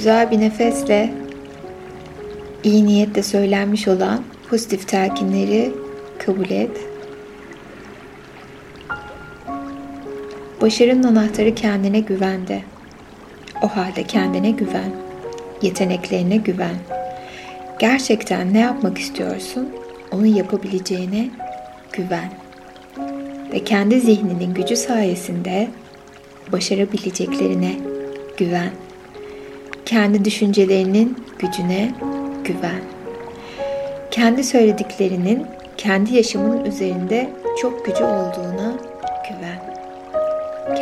güzel bir nefesle iyi niyetle söylenmiş olan pozitif telkinleri kabul et. Başarının anahtarı kendine güvende. O halde kendine güven. Yeteneklerine güven. Gerçekten ne yapmak istiyorsun? Onu yapabileceğine güven. Ve kendi zihninin gücü sayesinde başarabileceklerine güven. Kendi düşüncelerinin gücüne güven. Kendi söylediklerinin kendi yaşamının üzerinde çok gücü olduğuna güven.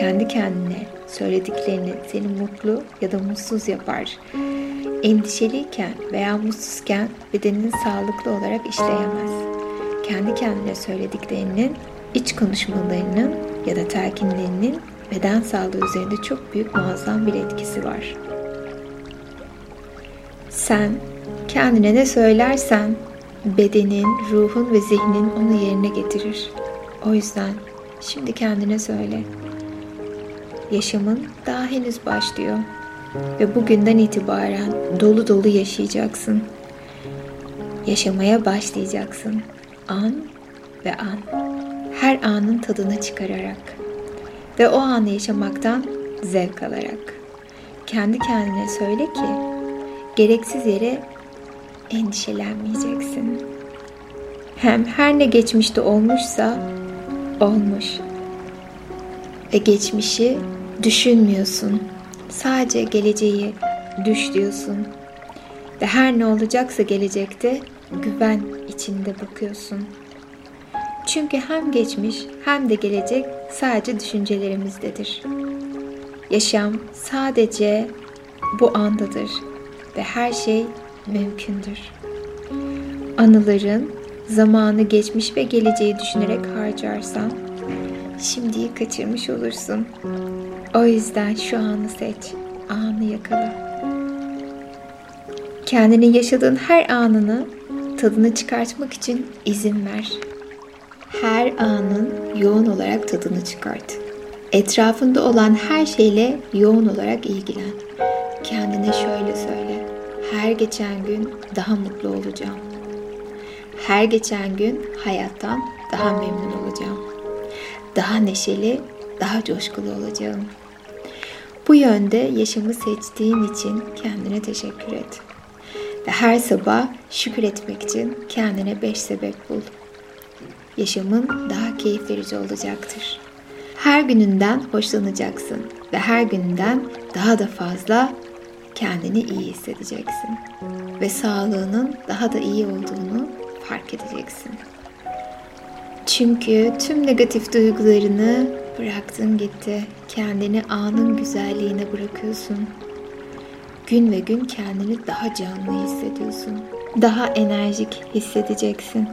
Kendi kendine söylediklerini seni mutlu ya da mutsuz yapar. Endişeliyken veya mutsuzken bedeninin sağlıklı olarak işleyemez. Kendi kendine söylediklerinin iç konuşmalarının ya da telkinlerinin beden sağlığı üzerinde çok büyük muazzam bir etkisi var. Sen kendine ne söylersen bedenin, ruhun ve zihnin onu yerine getirir. O yüzden şimdi kendine söyle. Yaşamın daha henüz başlıyor ve bugünden itibaren dolu dolu yaşayacaksın. Yaşamaya başlayacaksın. An ve an. Her anın tadını çıkararak ve o anı yaşamaktan zevk alarak. Kendi kendine söyle ki gereksiz yere endişelenmeyeceksin. Hem her ne geçmişte olmuşsa olmuş. Ve geçmişi düşünmüyorsun. Sadece geleceği düş diyorsun. Ve her ne olacaksa gelecekte güven içinde bakıyorsun. Çünkü hem geçmiş hem de gelecek sadece düşüncelerimizdedir. Yaşam sadece bu andadır ve her şey mümkündür. Anıların zamanı geçmiş ve geleceği düşünerek harcarsan şimdiyi kaçırmış olursun. O yüzden şu anı seç, anı yakala. Kendini yaşadığın her anını tadını çıkartmak için izin ver. Her anın yoğun olarak tadını çıkart. Etrafında olan her şeyle yoğun olarak ilgilen. Kendine şöyle söyle. Her geçen gün daha mutlu olacağım. Her geçen gün hayattan daha memnun olacağım. Daha neşeli, daha coşkulu olacağım. Bu yönde yaşamı seçtiğin için kendine teşekkür et. Ve her sabah şükür etmek için kendine beş sebep bul yaşamın daha keyif verici olacaktır. Her gününden hoşlanacaksın ve her günden daha da fazla kendini iyi hissedeceksin ve sağlığının daha da iyi olduğunu fark edeceksin. Çünkü tüm negatif duygularını bıraktın gitti. Kendini anın güzelliğine bırakıyorsun. Gün ve gün kendini daha canlı hissediyorsun. Daha enerjik hissedeceksin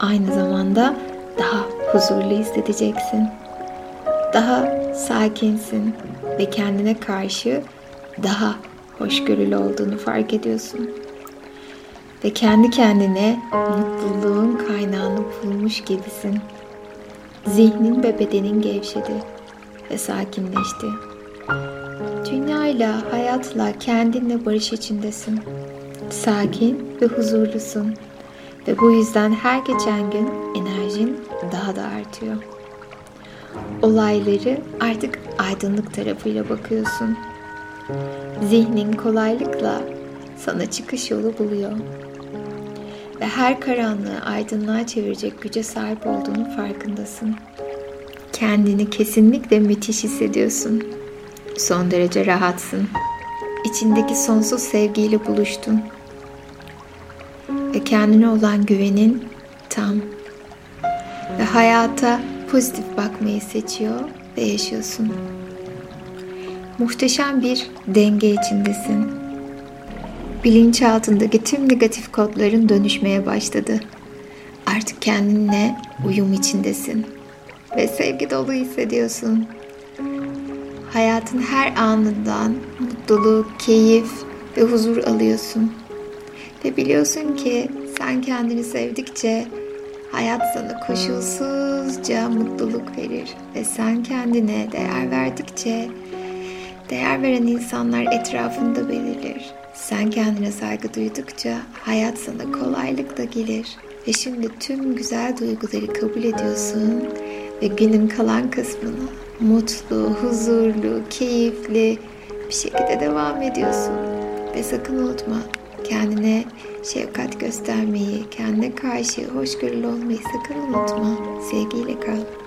aynı zamanda daha huzurlu hissedeceksin. Daha sakinsin ve kendine karşı daha hoşgörülü olduğunu fark ediyorsun. Ve kendi kendine mutluluğun kaynağını bulmuş gibisin. Zihnin ve bedenin gevşedi ve sakinleşti. Dünyayla, hayatla, kendinle barış içindesin. Sakin ve huzurlusun. Ve bu yüzden her geçen gün enerjin daha da artıyor. Olayları artık aydınlık tarafıyla bakıyorsun. Zihnin kolaylıkla sana çıkış yolu buluyor. Ve her karanlığı aydınlığa çevirecek güce sahip olduğunu farkındasın. Kendini kesinlikle müthiş hissediyorsun. Son derece rahatsın. İçindeki sonsuz sevgiyle buluştun ve kendine olan güvenin tam. Ve hayata pozitif bakmayı seçiyor ve yaşıyorsun. Muhteşem bir denge içindesin. Bilinçaltındaki tüm negatif kodların dönüşmeye başladı. Artık kendinle uyum içindesin ve sevgi dolu hissediyorsun. Hayatın her anından mutluluk, keyif ve huzur alıyorsun. Ve biliyorsun ki sen kendini sevdikçe hayat sana koşulsuzca mutluluk verir. Ve sen kendine değer verdikçe değer veren insanlar etrafında belirlir. Sen kendine saygı duydukça hayat sana kolaylıkla gelir. Ve şimdi tüm güzel duyguları kabul ediyorsun ve günün kalan kısmını mutlu, huzurlu, keyifli bir şekilde devam ediyorsun. Ve sakın unutma kendine şefkat göstermeyi, kendine karşı hoşgörülü olmayı sakın unutma. Sevgiyle kal.